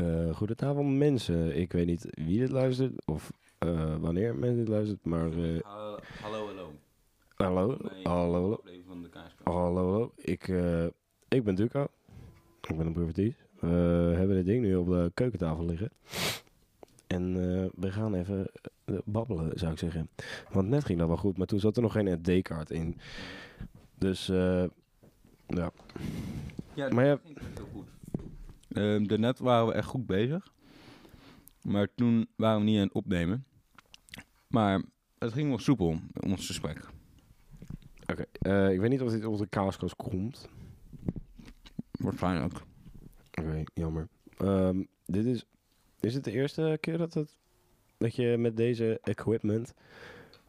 Uh, goedenavond mensen. Ik weet niet wie dit luistert of uh, wanneer mensen dit luistert, maar... Uh, hallo, hallo. Hallo, hallo. Hallo, hallo. Ik, ik ben Duco. Ik ben een privaties. We hebben dit ding nu op de keukentafel liggen. En we gaan even babbelen, zou ik zeggen. Want net ging dat wel goed, maar toen zat er nog geen SD-kaart in. Dus, ja. Ja, maar ja, heel goed. Uh, daarnet waren we echt goed bezig. Maar toen waren we niet aan het opnemen. Maar het ging wel soepel, ons gesprek. Oké, uh, ik weet niet of dit op de kaaskast komt. Waarschijnlijk. Oké, jammer. Um, dit is, is het de eerste keer dat, het, dat je met deze equipment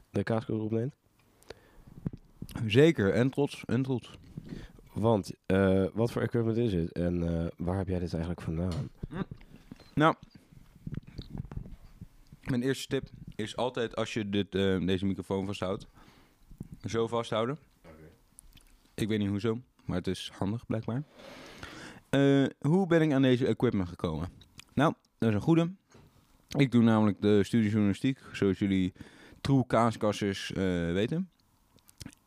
de kaaskast opneemt? Zeker, en trots, en trots. Want, uh, wat voor equipment is het en uh, waar heb jij dit eigenlijk vandaan? Hm. Nou, mijn eerste tip is altijd als je dit, uh, deze microfoon vasthoudt, zo vasthouden. Okay. Ik weet niet hoezo, maar het is handig blijkbaar. hoe ben ik aan deze equipment gekomen? Nou, dat is een goede. Ik doe namelijk de studie journalistiek, zoals jullie true kaaskassers weten.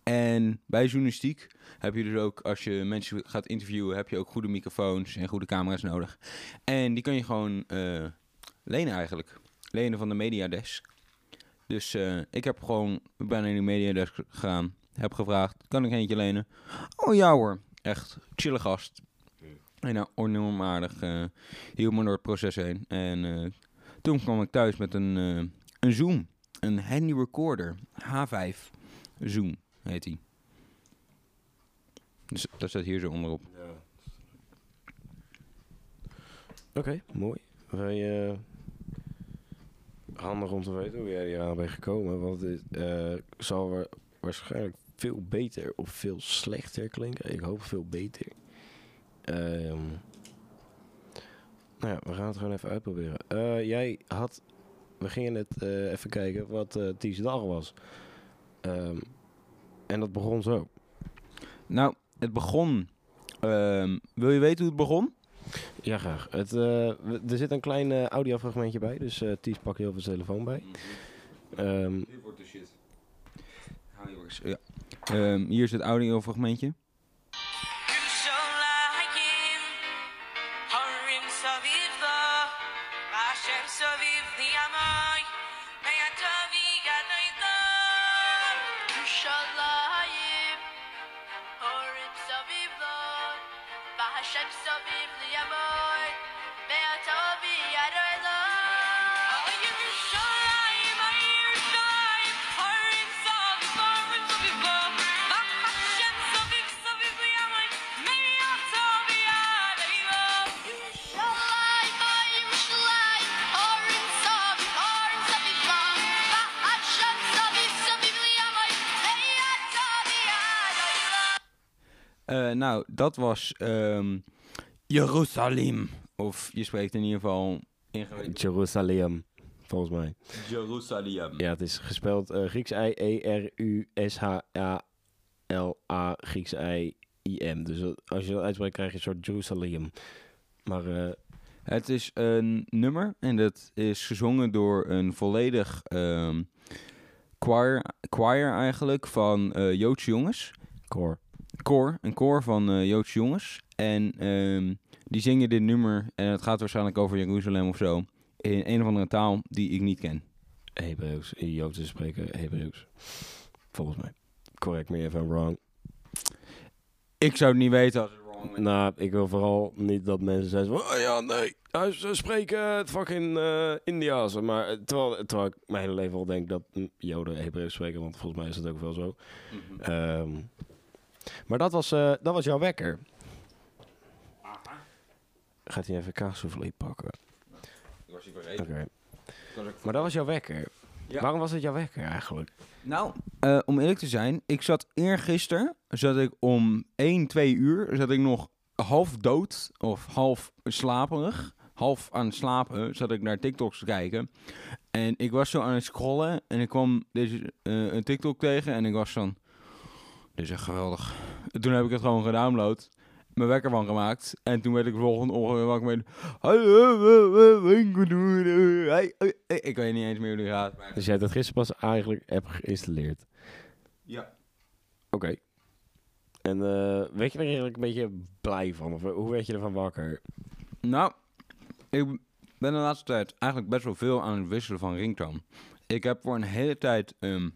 En bij journalistiek heb je dus ook, als je mensen gaat interviewen, heb je ook goede microfoons en goede camera's nodig. En die kan je gewoon uh, lenen eigenlijk. Lenen van de mediadesk. Dus uh, ik heb gewoon, ik ben de mediadesk gegaan, heb gevraagd, kan ik eentje lenen? Oh ja hoor, echt chille gast. En nou, enorm aardig, uh, hield me door het proces heen. En toen kwam ik thuis met een, een Zoom, een handy recorder, H5 Zoom heet hij. Dus dat staat hier zo onderop. Ja. Oké, mooi. Wij, uh, handig om te weten hoe jij hier aan bent gekomen. Want het uh, zal waarschijnlijk veel beter of veel slechter klinken. Ik hoop veel beter. Um, nou ja, we gaan het gewoon even uitproberen. Uh, jij had... We gingen net even kijken wat uh, Ties dag was. Um, en dat begon zo. Nou, het begon. Ehm, wil je weten hoe het begon? Ja, graag. Het, uh, er zit een klein uh, audiofragmentje bij, dus uh, Ties pak heel veel telefoon bij. Um, Dit wordt de shit. Hou jongens. Ja. Um, hier is het audiofragmentje. Uh, nou, dat was um, Jeruzalem. Of je spreekt in ieder geval... Jeruzalem, volgens mij. Jeruzalem. Ja, het is gespeld uh, Grieks I-E-R-U-S-H-A-L-A Grieks I-I-M. Dus als je dat uitspreekt krijg je een soort Jeruzalem. Maar... Uh, het is een nummer en dat is gezongen door een volledig um, choir, choir eigenlijk van uh, Joodse jongens. Koor koor, een koor van uh, Joodse jongens. En um, die zingen dit nummer, en het gaat waarschijnlijk over Jeruzalem of zo, in een of andere taal die ik niet ken. Hebreeuws, Joodse spreken Hebreeuws. Volgens mij. Correct me if I'm wrong. Ik zou het niet weten als het wrong is. Nou, ik wil vooral niet dat mensen zeggen van, oh ja, nee, ze spreken het fucking uh, Indiaas. Maar eh, terwijl, terwijl ik mijn hele leven al denk dat Joden Hebreeuws spreken, want volgens mij is dat ook wel zo. Mm -hmm. um, maar dat was, uh, dat was jouw wekker. Aha. Gaat hij even kaassoufflé pakken? Ik was hier vergeten. Oké. Okay. Maar dat was jouw wekker. Ja. Waarom was het jouw wekker eigenlijk? Nou, uh, om eerlijk te zijn, ik zat eergisteren, zat ik om 1, 2 uur, zat ik nog half dood of half slaperig, half aan het slapen, zat ik naar TikToks te kijken. En ik was zo aan het scrollen en ik kwam deze uh, een TikTok tegen en ik was van, is echt geweldig. Toen heb ik het gewoon gedownload. mijn wekker van gemaakt. En toen werd ik volgende ochtend wakker met... Ik weet niet eens meer hoe die gaat. maar- Dus jij hebt dat gisteren pas eigenlijk heb geïnstalleerd. Ja. Oké. En eh werd je er eigenlijk een beetje blij van? Of hoe werd je ervan wakker? Nou, ik ben de laatste tijd eigenlijk best wel veel aan het wisselen van ringtone. Ik heb voor een hele tijd... ehm,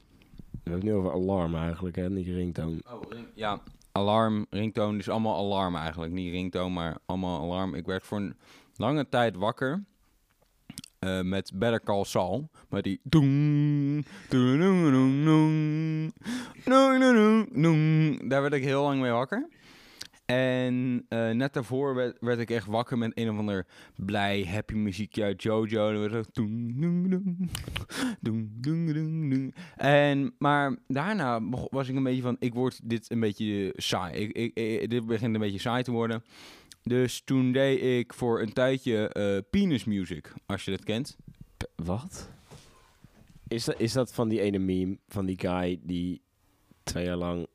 We hebben het nu over alarm eigenlijk, hè? Niet ringtoon. Oh, ja, alarm, ringtoon, dus allemaal alarm eigenlijk. Niet ringtoon, maar allemaal alarm. Ik werd voor een lange tijd wakker eh, met Better Call Saul. Met die... Daar werd ik heel lang mee wakker. En eh, net daarvoor werd, ik echt wakker met een of ander blij, happy muziekje uit Jojo. En. En, maar daarna was ik een beetje van, ik word dit een beetje saai. Ik, dit begint een beetje saai te worden. Dus toen deed ik voor een tijdje eh Penis Music, als je dat kent. Wat? Is dat, is dat van die ene meme van die guy die twee jaar lang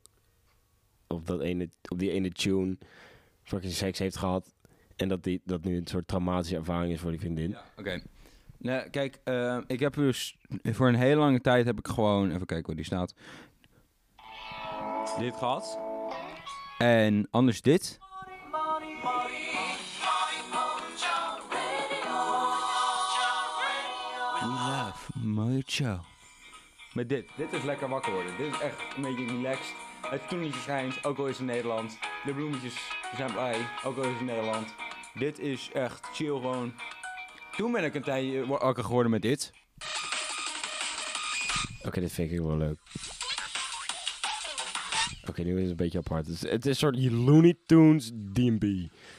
op, dat ene, op die ene tune fucking seks heeft gehad en dat die, dat nu een soort traumatische ervaring is voor die vriendin? Oké. Nou, kijk, eh, ik heb dus voor een hele lange tijd heb ik gewoon, even kijken waar die staat. Dit gehad. En anders dit. Love Mojo. Met dit. Dit is lekker wakker worden. Dit is echt een beetje relaxed. Het zonnetje schijnt, ook al is het Nederland. De bloemetjes zijn blij, ook al is het Nederland. Dit is echt chill gewoon. Toen ben ik een tijdje wakker geworden met dit. Oké, dit vind ik wel leuk. Oké, nu is het een beetje apart. Het is, het is een soort Looney Tunes D&B.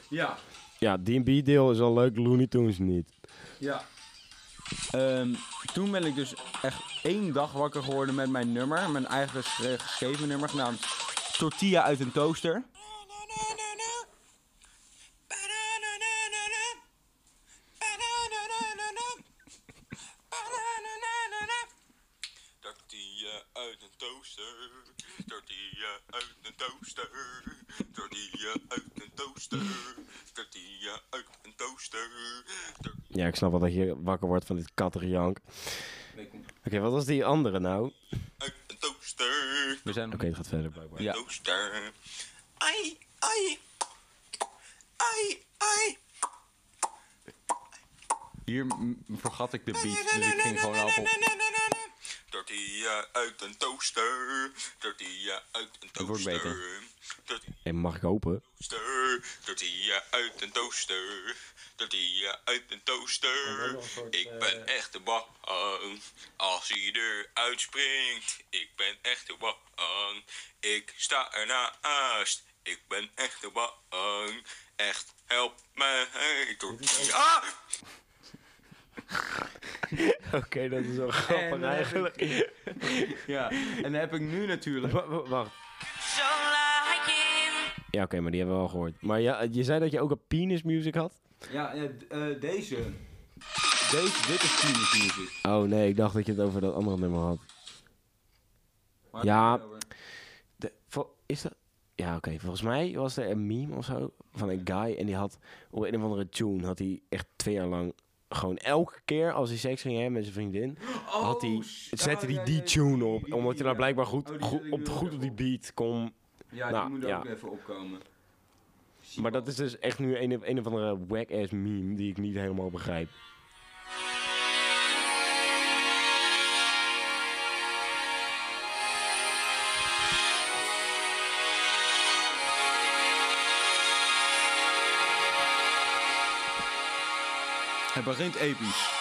Ja. Ja, D&B deel is al leuk, Looney Tunes niet. Ja. Ehm, toen ben ik dus echt één dag wakker geworden met mijn nummer. Mijn eigen ges- geschreven nummer genaamd Tortilla uit een toaster. Tortilla uit een toaster. Tortilla uit een toaster. Tortilla uit een toaster. Tortilla uit een toaster. Ja, ik snap wel dat je wakker wordt van dit katterjank. Oké, wat was die andere nou? Een toaster. We zijn Oké, het gaat verder blijkbaar. Ja. Toaster. Ai, ai. Ai, ai. Hier vergat ik de beat, dus ik ging gewoon af op. Tortilla uit een toaster. Tortilla uit een Het wordt beter. toaster. Tortilla En mag ik hopen? toaster. Tortilla uit een toaster. Tortilla uit een toaster. Ik ben echt de bang als hij eruit springt. Ik ben echt de bang. Ik sta ernaast. Ik ben echt de bang. Echt, help mij. Tortilla. Ah! Oké, dat is wel grappig En, eigenlijk. Ja, en dan heb ik nu natuurlijk. Wa- wa- Wacht. Ja, oké, maar die hebben we al gehoord. Maar ja, je zei dat je ook een penis music had? Ja, eh, eh, deze. Deze, dit is Penis Music. Oh nee, ik dacht dat je het over dat andere nummer had. Waar Ja. De, is dat... Ja, oké. Volgens mij was er een meme of zo van een guy en die had op een of andere tune had hij echt twee jaar lang gewoon elke keer als hij seks ging hebben met zijn vriendin, had hij, Oh, zette oh, hij ja, die tune op, omdat hij ja. blijkbaar goed, Oh, goed, op, goed op die beat kon. Ja, Nou, die moet ja. ook even opkomen. Maar dat is dus echt nu een, een of andere whack-ass meme die ik niet helemaal begrijp. Het begint episch.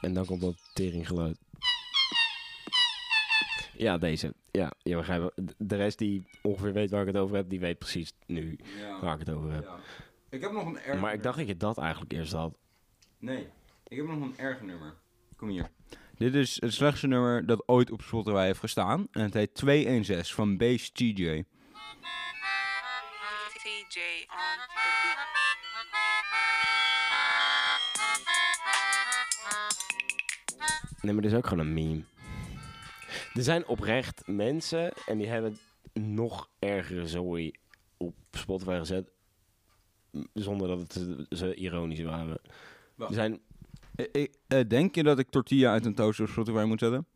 En dan komt dat teringgeluid. Ja, deze. Ja, je begrijpt. De- De rest die ongeveer weet waar ik het over heb, die weet precies nu Ja. waar ik het over heb. ja. Ik heb nog een erg Maar ik dacht dat je dat eigenlijk eerst had. Nee, ik heb nog een erg nummer. Kom hier. Dit is het slechtste nummer dat ooit op Spotify heeft gestaan. En het heet 216 van Base TJ. TJ on the beat. Nee, maar dit is ook gewoon een meme. Er zijn oprecht mensen en die hebben nog ergere zooi op Spotify gezet. Zonder dat het ze- ironisch waren. Wacht. Er zijn... Eh, eh, eh, denk je dat ik tortilla uit een toaster op Spotify moet zetten?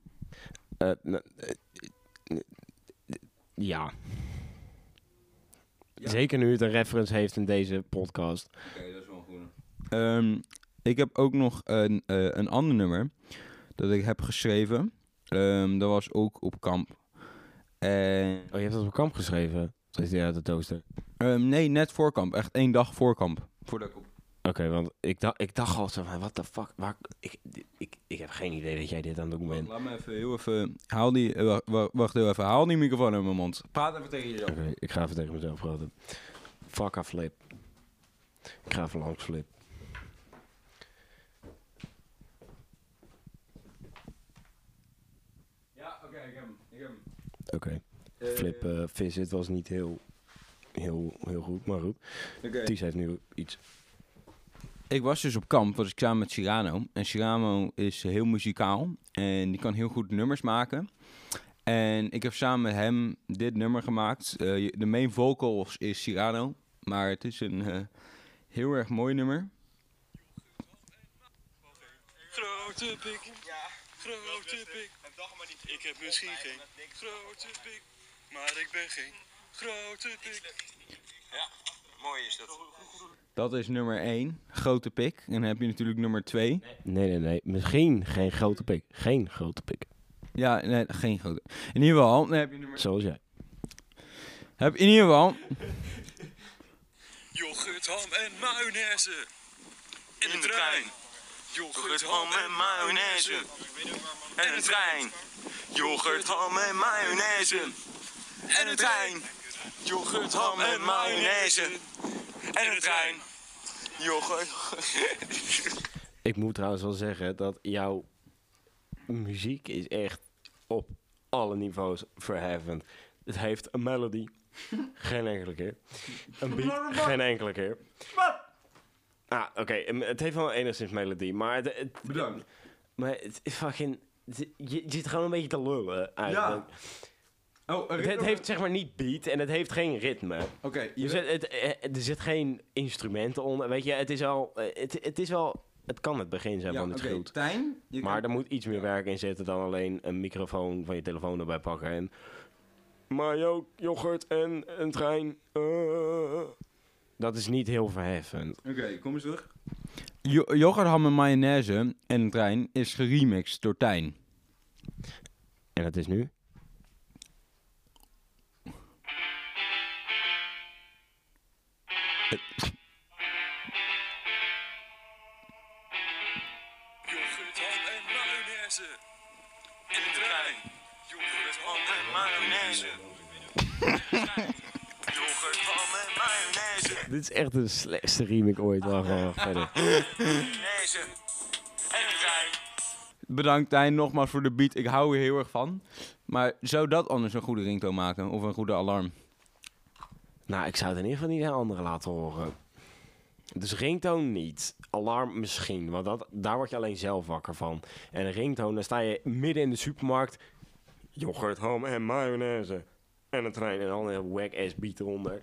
eh, nou, ja. Ja. Zeker nu het een reference heeft in deze podcast. Oké, dat is wel goed. Ehm, ik heb ook nog een, eh, een ander nummer dat ik heb geschreven. Ehm, dat was ook op kamp. En, Oh, je hebt dat op kamp geschreven? Dat is die uit de toaster. ehm, nee, net voor kamp. Echt één dag voor kamp. Voordat ik op... Oké, want ik dacht, ik dacht al zo van, what the fuck, waar, ik, ik, ik heb geen idee dat jij dit aan het doen bent. Laat me even heel even... Haal die... eh, wacht, wacht, heel even. Haal die microfoon uit mijn mond. Praat even tegen jezelf. Oké, ik ga even tegen mezelf praten. Fuck a flip. Ik ga even langs flip. Ja, oké, ik heb hem. Ik heb hem. Oké, Eh, flip eh visit was niet heel, heel, heel goed, maar goed. oké. Ties heeft nu iets. Ik was dus op kamp, was ik samen met Cyrano. En Cyrano is heel muzikaal en die kan heel goed nummers maken. En ik heb samen met hem dit nummer gemaakt. Eh, de main vocals is Cyrano, maar het is een eh, heel erg mooi nummer. Grote pik. Grote pik. Ik heb misschien geen grote pik. Maar ik ben geen grote pik. Mooi is dat. Dat is nummer 1, grote pik. En dan heb je natuurlijk nummer 2. Nee, nee, nee. Misschien geen grote pik. Geen grote pik. Ja, nee, geen grote. In ieder geval, dan heb je nummer... Zoals jij. Heb in ieder geval... Yoghurt, ham en mayonaise. In de trein. Yoghurt, ham en mayonaise. En een trein. Yoghurt, ham en mayonaise. En een trein. Yoghurt, ham en mayonaise. En een trein. Yoghurt. Ik moet trouwens wel zeggen dat jouw muziek is echt op alle niveaus verheffend. Het heeft een melody. Geen enkele keer. Een beat. Geen enkele keer. Ah, oké. em, Het heeft wel enigszins melodie, maar het, het- Bedankt. maar het is fucking... Je, je zit gewoon een beetje te lullen, eigenlijk. Oh, Het, het heeft zeg maar niet beat en het heeft geen ritme. Oké, je Dus het, het, eh, er zit geen instrumenten onder. Weet je, het is al... eh, Het, het is wel... Het kan het begin zijn Ja, van het oké, goed. Tijn, je Maar kan- er moet iets meer werk in zitten dan alleen een microfoon van je telefoon erbij pakken. En mayo, yoghurt en een trein. eh. dat is niet heel verheffend. Oké, kom eens terug. Jo yoghurt, ham en mayonaise en een trein is geremixed door Tijn. En het is nu? Yoghurt, ham en mayonaise. In de trein. Yoghurt, ham en mayonaise. Yoghurt, ham en mayonaise. Dit is echt de slechtste remake ooit. Wacht, wacht, wacht, verder. Mayonaise. En een trein. Bedankt Tijn nogmaals voor de beat. Ik hou er heel erg van. Maar zou dat anders een goede ringtoon maken? Of een goede alarm? Nou, ik zou het in ieder geval niet aan anderen laten horen. Dus ringtoon niet. Alarm misschien, want dat, daar word je alleen zelf wakker van. En een ringtoon, dan sta je midden in de supermarkt. Yoghurt, ham en mayonaise. En een trein en dan een wack-ass beat eronder.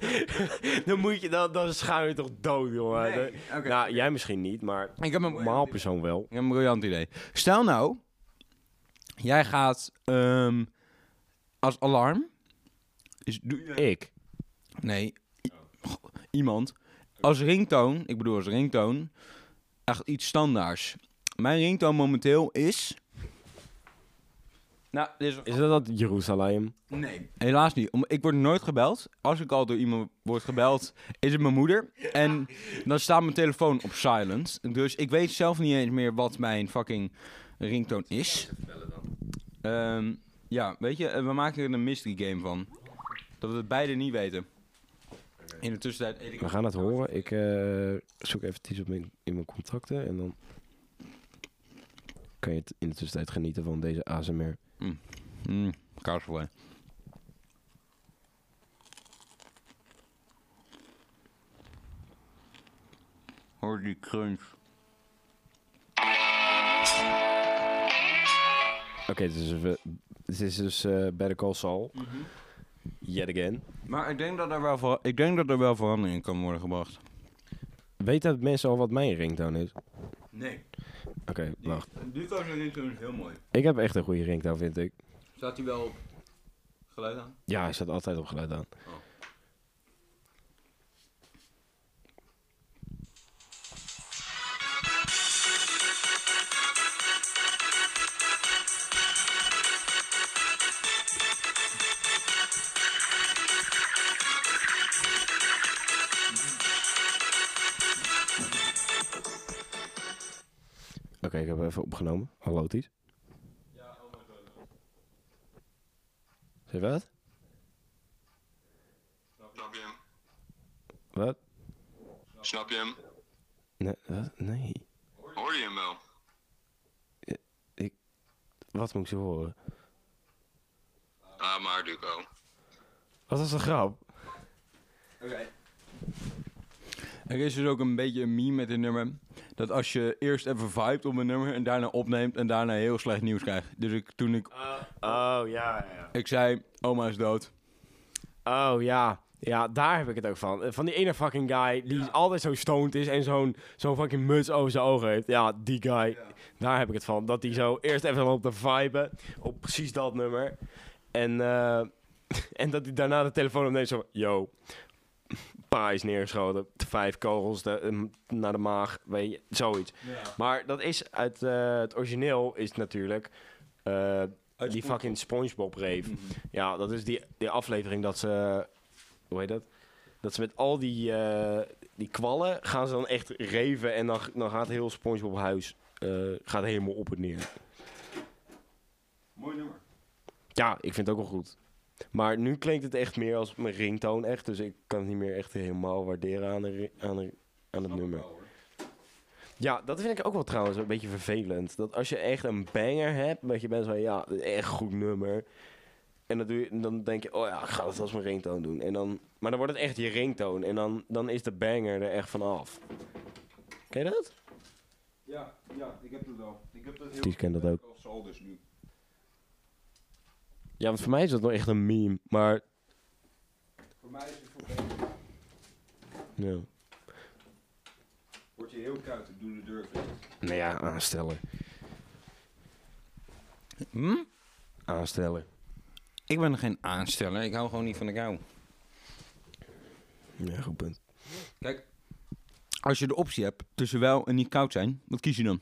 dan moet je, dan, dan schuim je toch dood, jongen. Nee. Nou, jij misschien niet, maar Ik heb een, normaal persoon wel. ik heb een briljant idee. Stel nou, jij gaat ehm, als alarm. Is, doe Ik. Nee, i- Goh, iemand. Als ringtoon, ik bedoel als ringtoon, echt iets standaards. Mijn ringtoon momenteel is... Nou, dit is... Is dat dat Jeruzalem? Nee. Helaas niet. Om, ik word nooit gebeld. Als ik al door iemand word gebeld, is het mijn moeder. En dan staat mijn telefoon op silent. Dus ik weet zelf niet eens meer wat mijn fucking ringtoon is. Ehm, ja, weet je, eh, we maken er een mystery game van. Dat we het beide niet weten. In de tussentijd eet ik... We gaan het horen. Ik eh, zoek even iets op mijn, in mijn contacten en dan kan je het in de tussentijd genieten van deze ASMR. Mm, kaarsvlees. Hoor die crunch. Oké, we- het is dus eh Better Call Saul. Yet again. Maar ik denk, dat er wel ver- ik denk dat er wel verandering in kan worden gebracht. Weet dat mensen al wat mijn ringtone is? Nee. Oké, wacht. Die kan er niet doen, heel mooi. Ik heb echt een goede ringtone, vind ik. Staat hij wel op geluid aan? Ja, hij staat altijd op geluid aan. Oké, ik heb even opgenomen. Hallo, Ties. Zeg je wat? Snap je hem? Wat? Snap je hem? Nee, wat? Nee. Hoor je hem wel? Wat moet ik ze horen? Ah, maar Duco. Wat was de grap? Oké. Er is dus ook een beetje een meme met dit nummer. Dat als je eerst even vibet op een nummer en daarna opneemt en daarna heel slecht nieuws krijgt. Dus ik, toen ik, Oh, ja, ja. ik zei, oma is dood. Oh, ja. Ja, daar heb ik het ook van. Eh, Van die ene fucking guy die altijd zo stoned is en zo'n zo'n fucking muts over zijn ogen heeft. Ja, die guy. Daar heb ik het van. Dat hij zo eerst even op de vibe op precies dat nummer. En, eh, en dat hij daarna de telefoon opneemt zo Yo, pa is neergeschoten. Vijf kogels de, eh, naar de maag. Weet je, zoiets. Maar dat is uit eh, het origineel is natuurlijk... eh, die fucking SpongeBob reef. Ja, dat is die, die aflevering dat ze... Hoe heet dat? Dat ze met al die, eh, die kwallen gaan ze dan echt reven en dan, dan gaat heel SpongeBob huis gaat helemaal op en neer. Mooi nummer. Ja, ik vind het ook wel goed. Maar nu klinkt het echt meer als mijn ringtoon echt, dus ik kan het niet meer echt helemaal waarderen aan, de, aan, de, aan het nummer. Ja, dat vind ik ook wel trouwens een beetje vervelend. Dat als je echt een banger hebt, dat je bent van ja, echt goed nummer. En dan, doe je, dan denk je, oh ja, ik ga het als mijn ringtoon doen. En dan, maar dan wordt het echt je ringtoon. En dan, dan is de banger er echt vanaf. Ken je dat? Ja, ja, ik heb het wel. Ik heb dat heel Ties kent dat ook. Als dus nu. Ja, want voor mij is dat wel echt een meme. Maar Voor mij is het voor beter. ja. Word je heel koud, ik doe de deur dicht. Nou ja, aanstellen. Hm? Aanstellen. Ik ben geen aansteller, ik hou gewoon niet van de kou. Ja, goed punt. Kijk, als je de optie hebt tussen wel en niet koud zijn, wat kies je dan?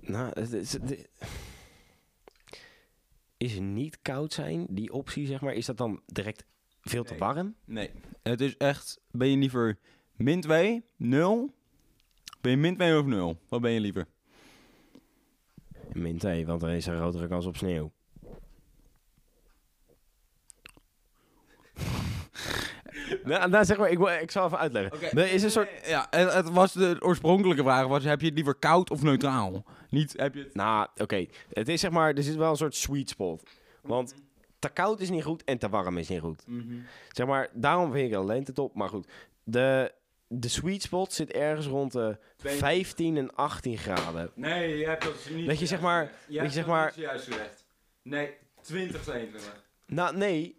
Nou, het is, het- is het niet koud zijn, die optie zeg maar, is dat dan direct veel te Nee. warm? Nee. Het is echt, ben je liever min 2, 0? Ben je min 2 of 0? Wat ben je liever? Min 2, want dan is er een grotere kans op sneeuw. Nou, nou, zeg maar, ik, ik zal even uitleggen. Is een soort... Ja, het, het was de oorspronkelijke vraag was, heb je het liever koud of neutraal? Niet, heb je het... Nou, oké. Het is zeg maar, er zit wel een soort sweet spot. Want te koud is niet goed en te warm is niet goed. Zeg maar, daarom vind ik een lentetop. Maar goed, de, de sweet spot zit ergens rond de 15 en 18 graden. Nee, je hebt dat niet Dat je zeg maar- Je dat je zeg maar- juist gezegd. Nee, 20, 22. Nou, nee.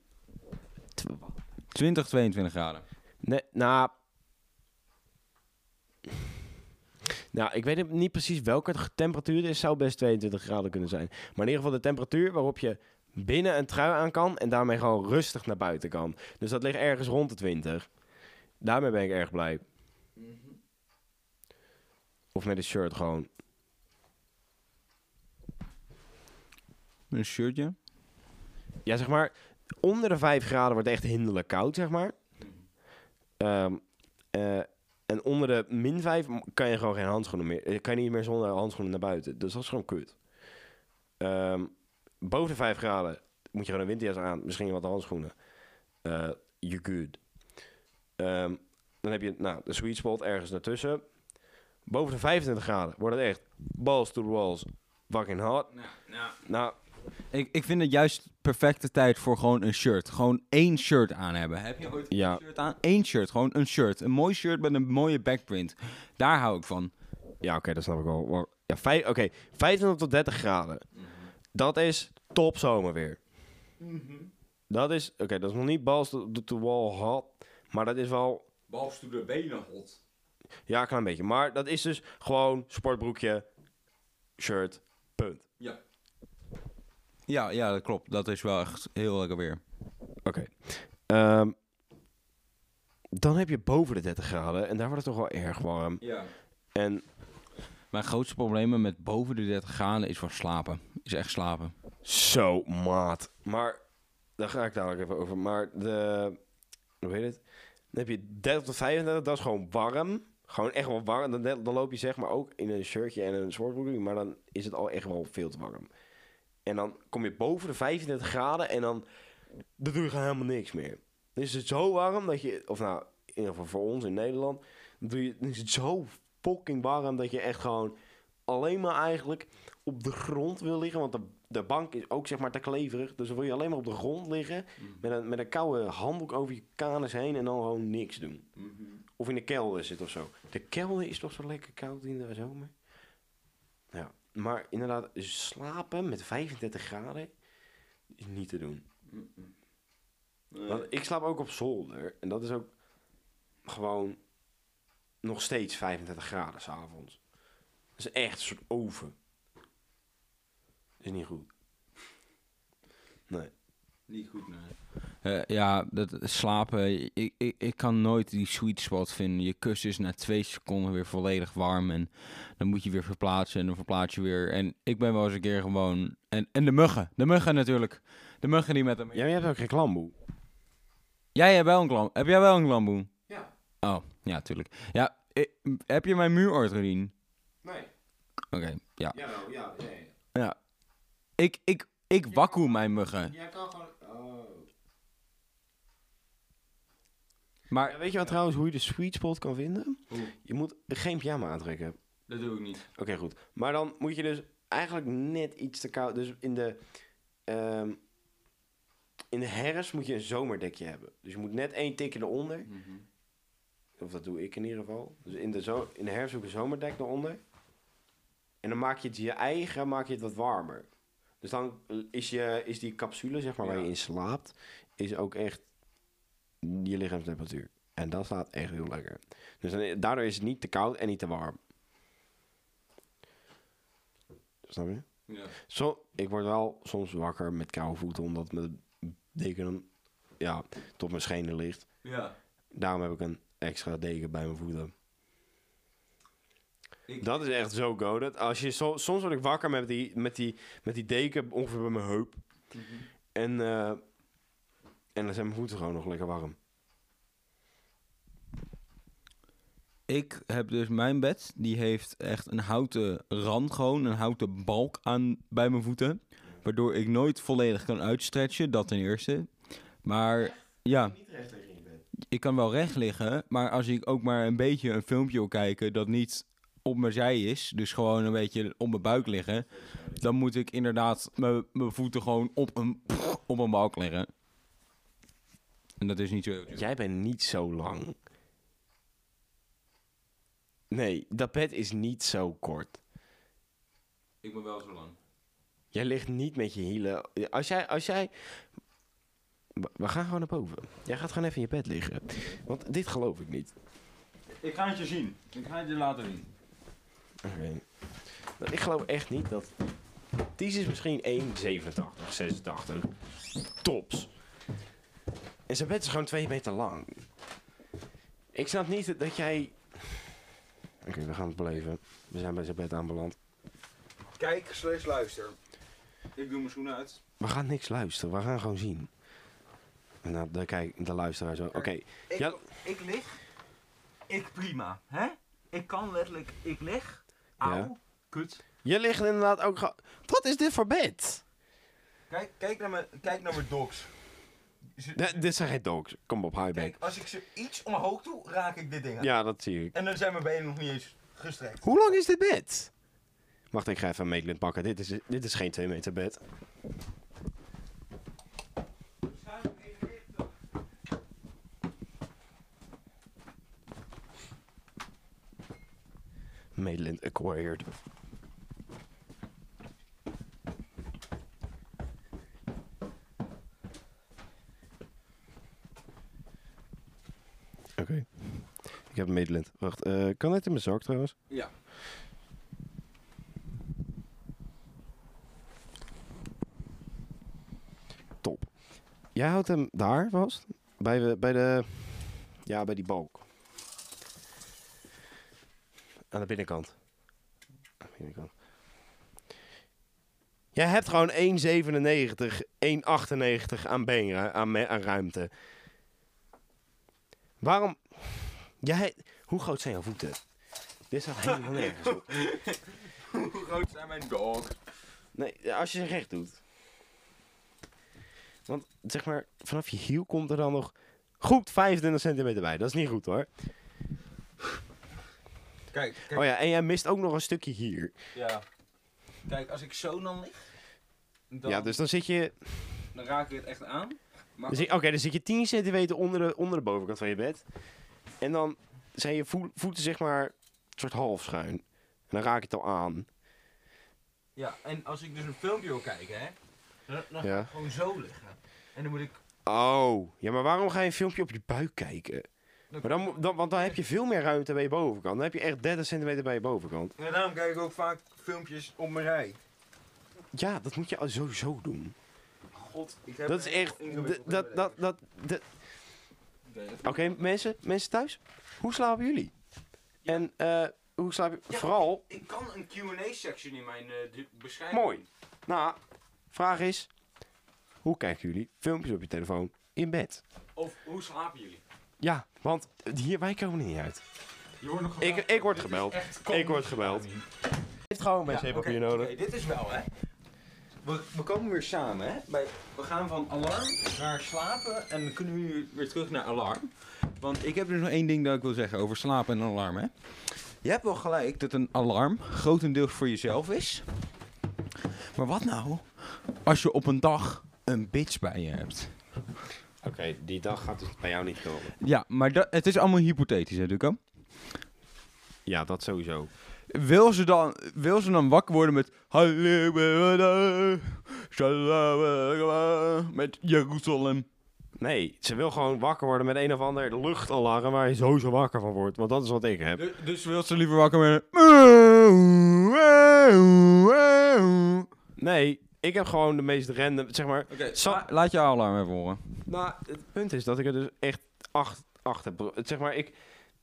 20, 22 graden. Nee, nou... Nou, ik weet niet precies welke temperatuur het is. Zou best 22 graden kunnen zijn. Maar in ieder geval de temperatuur waarop je binnen een trui aan kan... en daarmee gewoon rustig naar buiten kan. Dus dat ligt ergens rond de 20. Daarmee ben ik erg blij. Of met een shirt gewoon. Een shirtje? Ja, zeg maar, onder de 5 graden wordt het echt hinderlijk koud, zeg maar. Ehm, eh, en onder de min 5 kan je gewoon geen handschoenen meer. eh, Kan je niet meer zonder handschoenen naar buiten. Dus dat is gewoon kut. Ehm, boven de 5 graden moet je gewoon een winterjas aan. Misschien wat handschoenen. Eh you good. Ehm, dan heb je nou, de sweet spot ergens daartussen. Boven de 25 graden wordt het echt balls to the walls. Fucking hot. Nou, Ik, ik vind het juist perfecte tijd voor gewoon een shirt. Gewoon één shirt aan hebben. Heb je ooit Ja. een shirt aan? Eén shirt, gewoon een shirt. Een mooi shirt met een mooie backprint. Daar hou ik van. Ja, oké, dat snap ik wel. Ja, oké. 25 tot 30 graden. Dat is top zomerweer. Dat is, oké, dat is nog niet balls to, to the wall hot. Maar dat is wel, Balls to de benen hot. ja, een klein beetje. Maar dat is dus gewoon sportbroekje, shirt, punt. Ja. Ja, ja, dat klopt. Dat is wel echt heel lekker weer. Oké. Ehm, dan heb je boven de 30 graden en daar wordt het toch wel erg warm. Ja. En Mijn grootste problemen met boven de 30 graden is van slapen. Is echt slapen. zo, maat. Maar, daar ga ik dadelijk even over. Maar de, hoe heet het? Dan heb je 30 tot 35, dat is gewoon warm. Gewoon echt wel warm. Dan, dan loop je zeg maar ook in een shirtje en een sportbroek. Maar dan is het al echt wel veel te warm. En dan kom je boven de 35 graden en dan, dan doe je gewoon helemaal niks meer. Dan is het zo warm dat je, of nou, in ieder geval voor ons in Nederland, dan, doe je, dan is het zo fucking warm dat je echt gewoon alleen maar eigenlijk op de grond wil liggen. Want de, de bank is ook zeg maar te kleverig. Dus dan wil je alleen maar op de grond liggen met een, met een koude handdoek over je kanus heen en dan gewoon niks doen. Of in de kelder zitten of zo. De kelder is toch zo lekker koud in de zomer? Ja, maar inderdaad, slapen met 35 graden is niet te doen. Want ik slaap ook op zolder en dat is ook gewoon nog steeds 35 graden s'avonds. Dat is echt een soort oven. Is niet goed. Nee. Niet goed, nee. Eh, ja, dat slapen. Ik, ik, ik kan nooit die sweet spot vinden. Je kussen is na twee seconden weer volledig warm. En dan moet je weer verplaatsen. En dan verplaats je weer. En ik ben wel eens een keer gewoon. En, en de muggen. De muggen natuurlijk. De muggen die met hem. Jij hebt ook geen klamboe. Jij hebt wel een klam. Heb jij wel een klamboe? Ja. Oh, ja, tuurlijk. Ja, heb je mijn muur ooit gezien? Nee. Oké, ja. Ja, nou, ja, nee. ja. Ik, ik, ik wakkoe mijn muggen. Jij kan gewoon... Oh. Maar weet je wat trouwens, hoe je de sweet spot kan vinden? Je moet geen pyjama aantrekken. dat doe ik niet. Oké, goed. Maar dan moet je dus eigenlijk net iets te koud... Dus in de... ehm, in de herfst moet je een zomerdekje hebben. Dus je moet net één tikje eronder. Of dat doe ik in ieder geval. Dus in de, zo in de herfst ook een zomerdek eronder. En dan maak je het je eigen, maak je het wat warmer. Dus dan is, je, is die capsule, zeg maar, waar je in slaapt, is ook echt je lichaamstemperatuur. En dat staat echt heel lekker. Dus dan, daardoor is het niet te koud en niet te warm. Snap je? Ja. Zo, ik word wel soms wakker met koude voeten, omdat mijn deken dan, ja, tot mijn schenen ligt. ja. Daarom heb ik een extra deken bij mijn voeten. Ik- Dat is echt zo goaded. Als je so- soms word ik wakker met die, met die, met die deken ongeveer bij mijn heup. En, eh, en dan zijn mijn voeten gewoon nog lekker warm. Ik heb dus mijn bed, die heeft echt een houten rand gewoon, een houten balk aan bij mijn voeten. Waardoor ik nooit volledig kan uitstretchen, dat ten eerste. Maar ja, ik kan wel recht liggen, maar als ik ook maar een beetje een filmpje wil kijken dat niet op mijn zij is, dus gewoon een beetje op mijn buik liggen, dan moet ik inderdaad mijn mijn voeten gewoon op een, op een balk leggen. En dat is niet zo... Jij bent niet zo lang. Nee, dat bed is niet zo kort. Ik ben wel zo lang. Jij ligt niet met je hielen. Als jij, als jij. We gaan gewoon naar boven. Jij gaat gewoon even in je bed liggen. Want dit geloof ik niet. Ik ga het je zien. Ik ga het je laten zien. Oké. Ik geloof echt niet dat. Ties is misschien 1,87, 86. Tops. En zijn bed is gewoon 2 meter lang. Ik snap niet dat jij. Oké, we gaan het beleven. We zijn bij zijn bed aanbeland. Kijk, slash luister. Ik doe mijn schoenen uit. We gaan niks luisteren, we gaan gewoon zien. En dan de, kijk, de luisteraar zo. Oké, Ik, Ja. ik lig. Ik prima, hè? Ik kan letterlijk, ik lig. Ja. Auw, kut. je ligt inderdaad ook. Wat is dit voor bed? Kijk, kijk, naar mijn, kijk naar mijn dogs. Nee, dit zijn geen dogs. Kom op, highback. kijk, als ik ze iets omhoog doe, raak ik dit ding aan. Ja, dat zie ik. En dan zijn mijn benen nog niet eens gestrekt. Hoe lang is dit bed? Wacht, ik ga even een meetlint pakken. Dit is, dit is geen 2 meter bed. Maitland acquired. Medelint. Wacht, eh, kan dit in mijn zak trouwens? Ja. Top. Jij houdt hem daar vast? Bij de, bij de... Ja, bij die balk. Aan de binnenkant. Aan de binnenkant. Jij hebt gewoon 1,97, 1,98 aan been, aan, aan ruimte. Waarom... Jij... Hoe groot zijn jouw voeten? Dit staat helemaal nergens op. Hoe groot zijn mijn dog? Nee, als je ze recht doet. Want zeg maar, vanaf je hiel komt er dan nog goed 25 centimeter bij. Dat is niet goed hoor. Kijk, kijk. Oh ja, en jij mist ook nog een stukje hier. Ja. Kijk, als ik zo dan lig, dan, Ja, dus dan zit je... dan raak ik het echt aan. Maar Oké, dan zit je 10 centimeter onder de, onder de bovenkant van je bed. En dan zijn je voe- voeten zeg maar een soort half schuin. En dan raak je het al aan. Ja, en als ik dus een filmpje wil kijken, hè, dan, dan Ja. ga ik gewoon zo liggen. En dan moet ik... Oh, ja, maar waarom ga je een filmpje op je buik kijken? Maar dan, dan, want dan heb je veel meer ruimte bij je bovenkant. Dan heb je echt 30 centimeter bij je bovenkant. En daarom kijk ik ook vaak filmpjes op mijn rij. Ja, dat moet je al sowieso doen. God, ik heb Dat is echt. Dat, dat, dat, dat- Oké, mensen, mensen thuis, hoe slapen jullie? En eh, hoe slaap je? Ja. Vooral, Ik kan een Q&A-section in mijn eh, de- beschrijving. mooi. Nou, vraag is: hoe kijken jullie filmpjes op je telefoon in bed? Of hoe slapen jullie? Ja, want hier, wij komen er niet uit. Je wordt nog Ik- ik word gebeld. Ik word gebeld. Heeft gewoon Ja, wc-papier nodig. oké, dit is wel, hè. We, we komen weer samen, hè. Bij, we gaan van alarm naar slapen en dan kunnen we nu weer terug naar alarm. Want ik heb dus nog één ding dat ik wil zeggen over slapen en alarm, hè. Je hebt wel gelijk dat een alarm grotendeels voor jezelf is. Maar wat nou als je op een dag een bitch bij je hebt? Oké, die dag gaat dus bij jou niet komen. Ja, maar dat, het is allemaal hypothetisch, hè, Duco? Ja, dat sowieso. Wil ze dan, wil ze dan wakker worden met... Met Jeruzalem. Nee, ze wil gewoon wakker worden met een of ander luchtalarm waar je sowieso wakker van wordt. Want dat is wat ik heb. Dus, dus wil ze liever wakker met... Nee, ik heb gewoon de meest random, zeg maar... La- laat je alarm even horen. Nou, het punt is dat ik er dus echt acht, acht heb. Zeg maar, ik,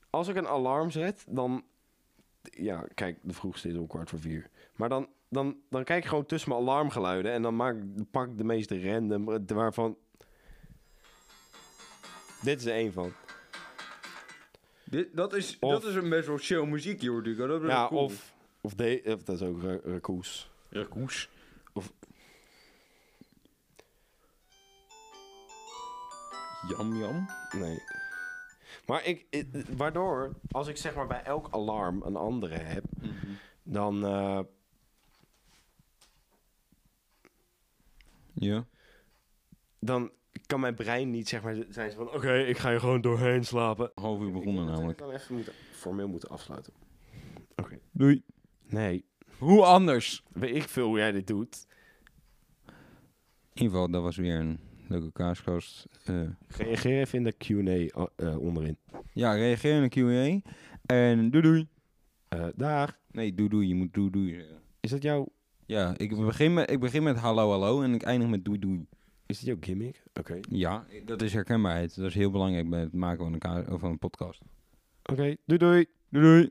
als ik een alarm zet, dan... Ja, kijk, de vroegste is om kwart voor vier. Maar dan, dan, dan kijk ik gewoon tussen mijn alarmgeluiden en dan maak, pak ik de meest random, eh, waarvan... Dit is er één van. Dit, dat, is, Of- dat is een best wel chill muziekje hoor, Duco. Dat Ja, cool. of, of, de, of dat is ook ra- Rakoes. Rakoes. Of- Jam, jam. Nee. Maar ik, ik- waardoor, als ik zeg maar bij elk alarm een andere heb, dan, eh, Ja. dan kan mijn brein niet zeg maar zijn van, oké, ik ga je gewoon doorheen slapen. Half uur begonnen Ik namelijk. dan even moeten, formeel moeten afsluiten. Oké. Doei. Nee, Hoe anders? weet ik veel hoe jij dit doet. In ieder geval, dat was weer een leuke kaaskast. Eh, Reageer even in de Q&A eh, onderin. ja, reageer in een Q&A. En doei doei. Eh daar. Nee, doei doei. Je moet doei doei. Is dat jouw, Ja, ik begin, met, ik begin met hallo hallo en ik eindig met doei doei. is dat jouw gimmick? Oké. Ja, dat is herkenbaarheid. Dat is heel belangrijk bij het maken van een, van een podcast. Oké, doei doei. Doei doei.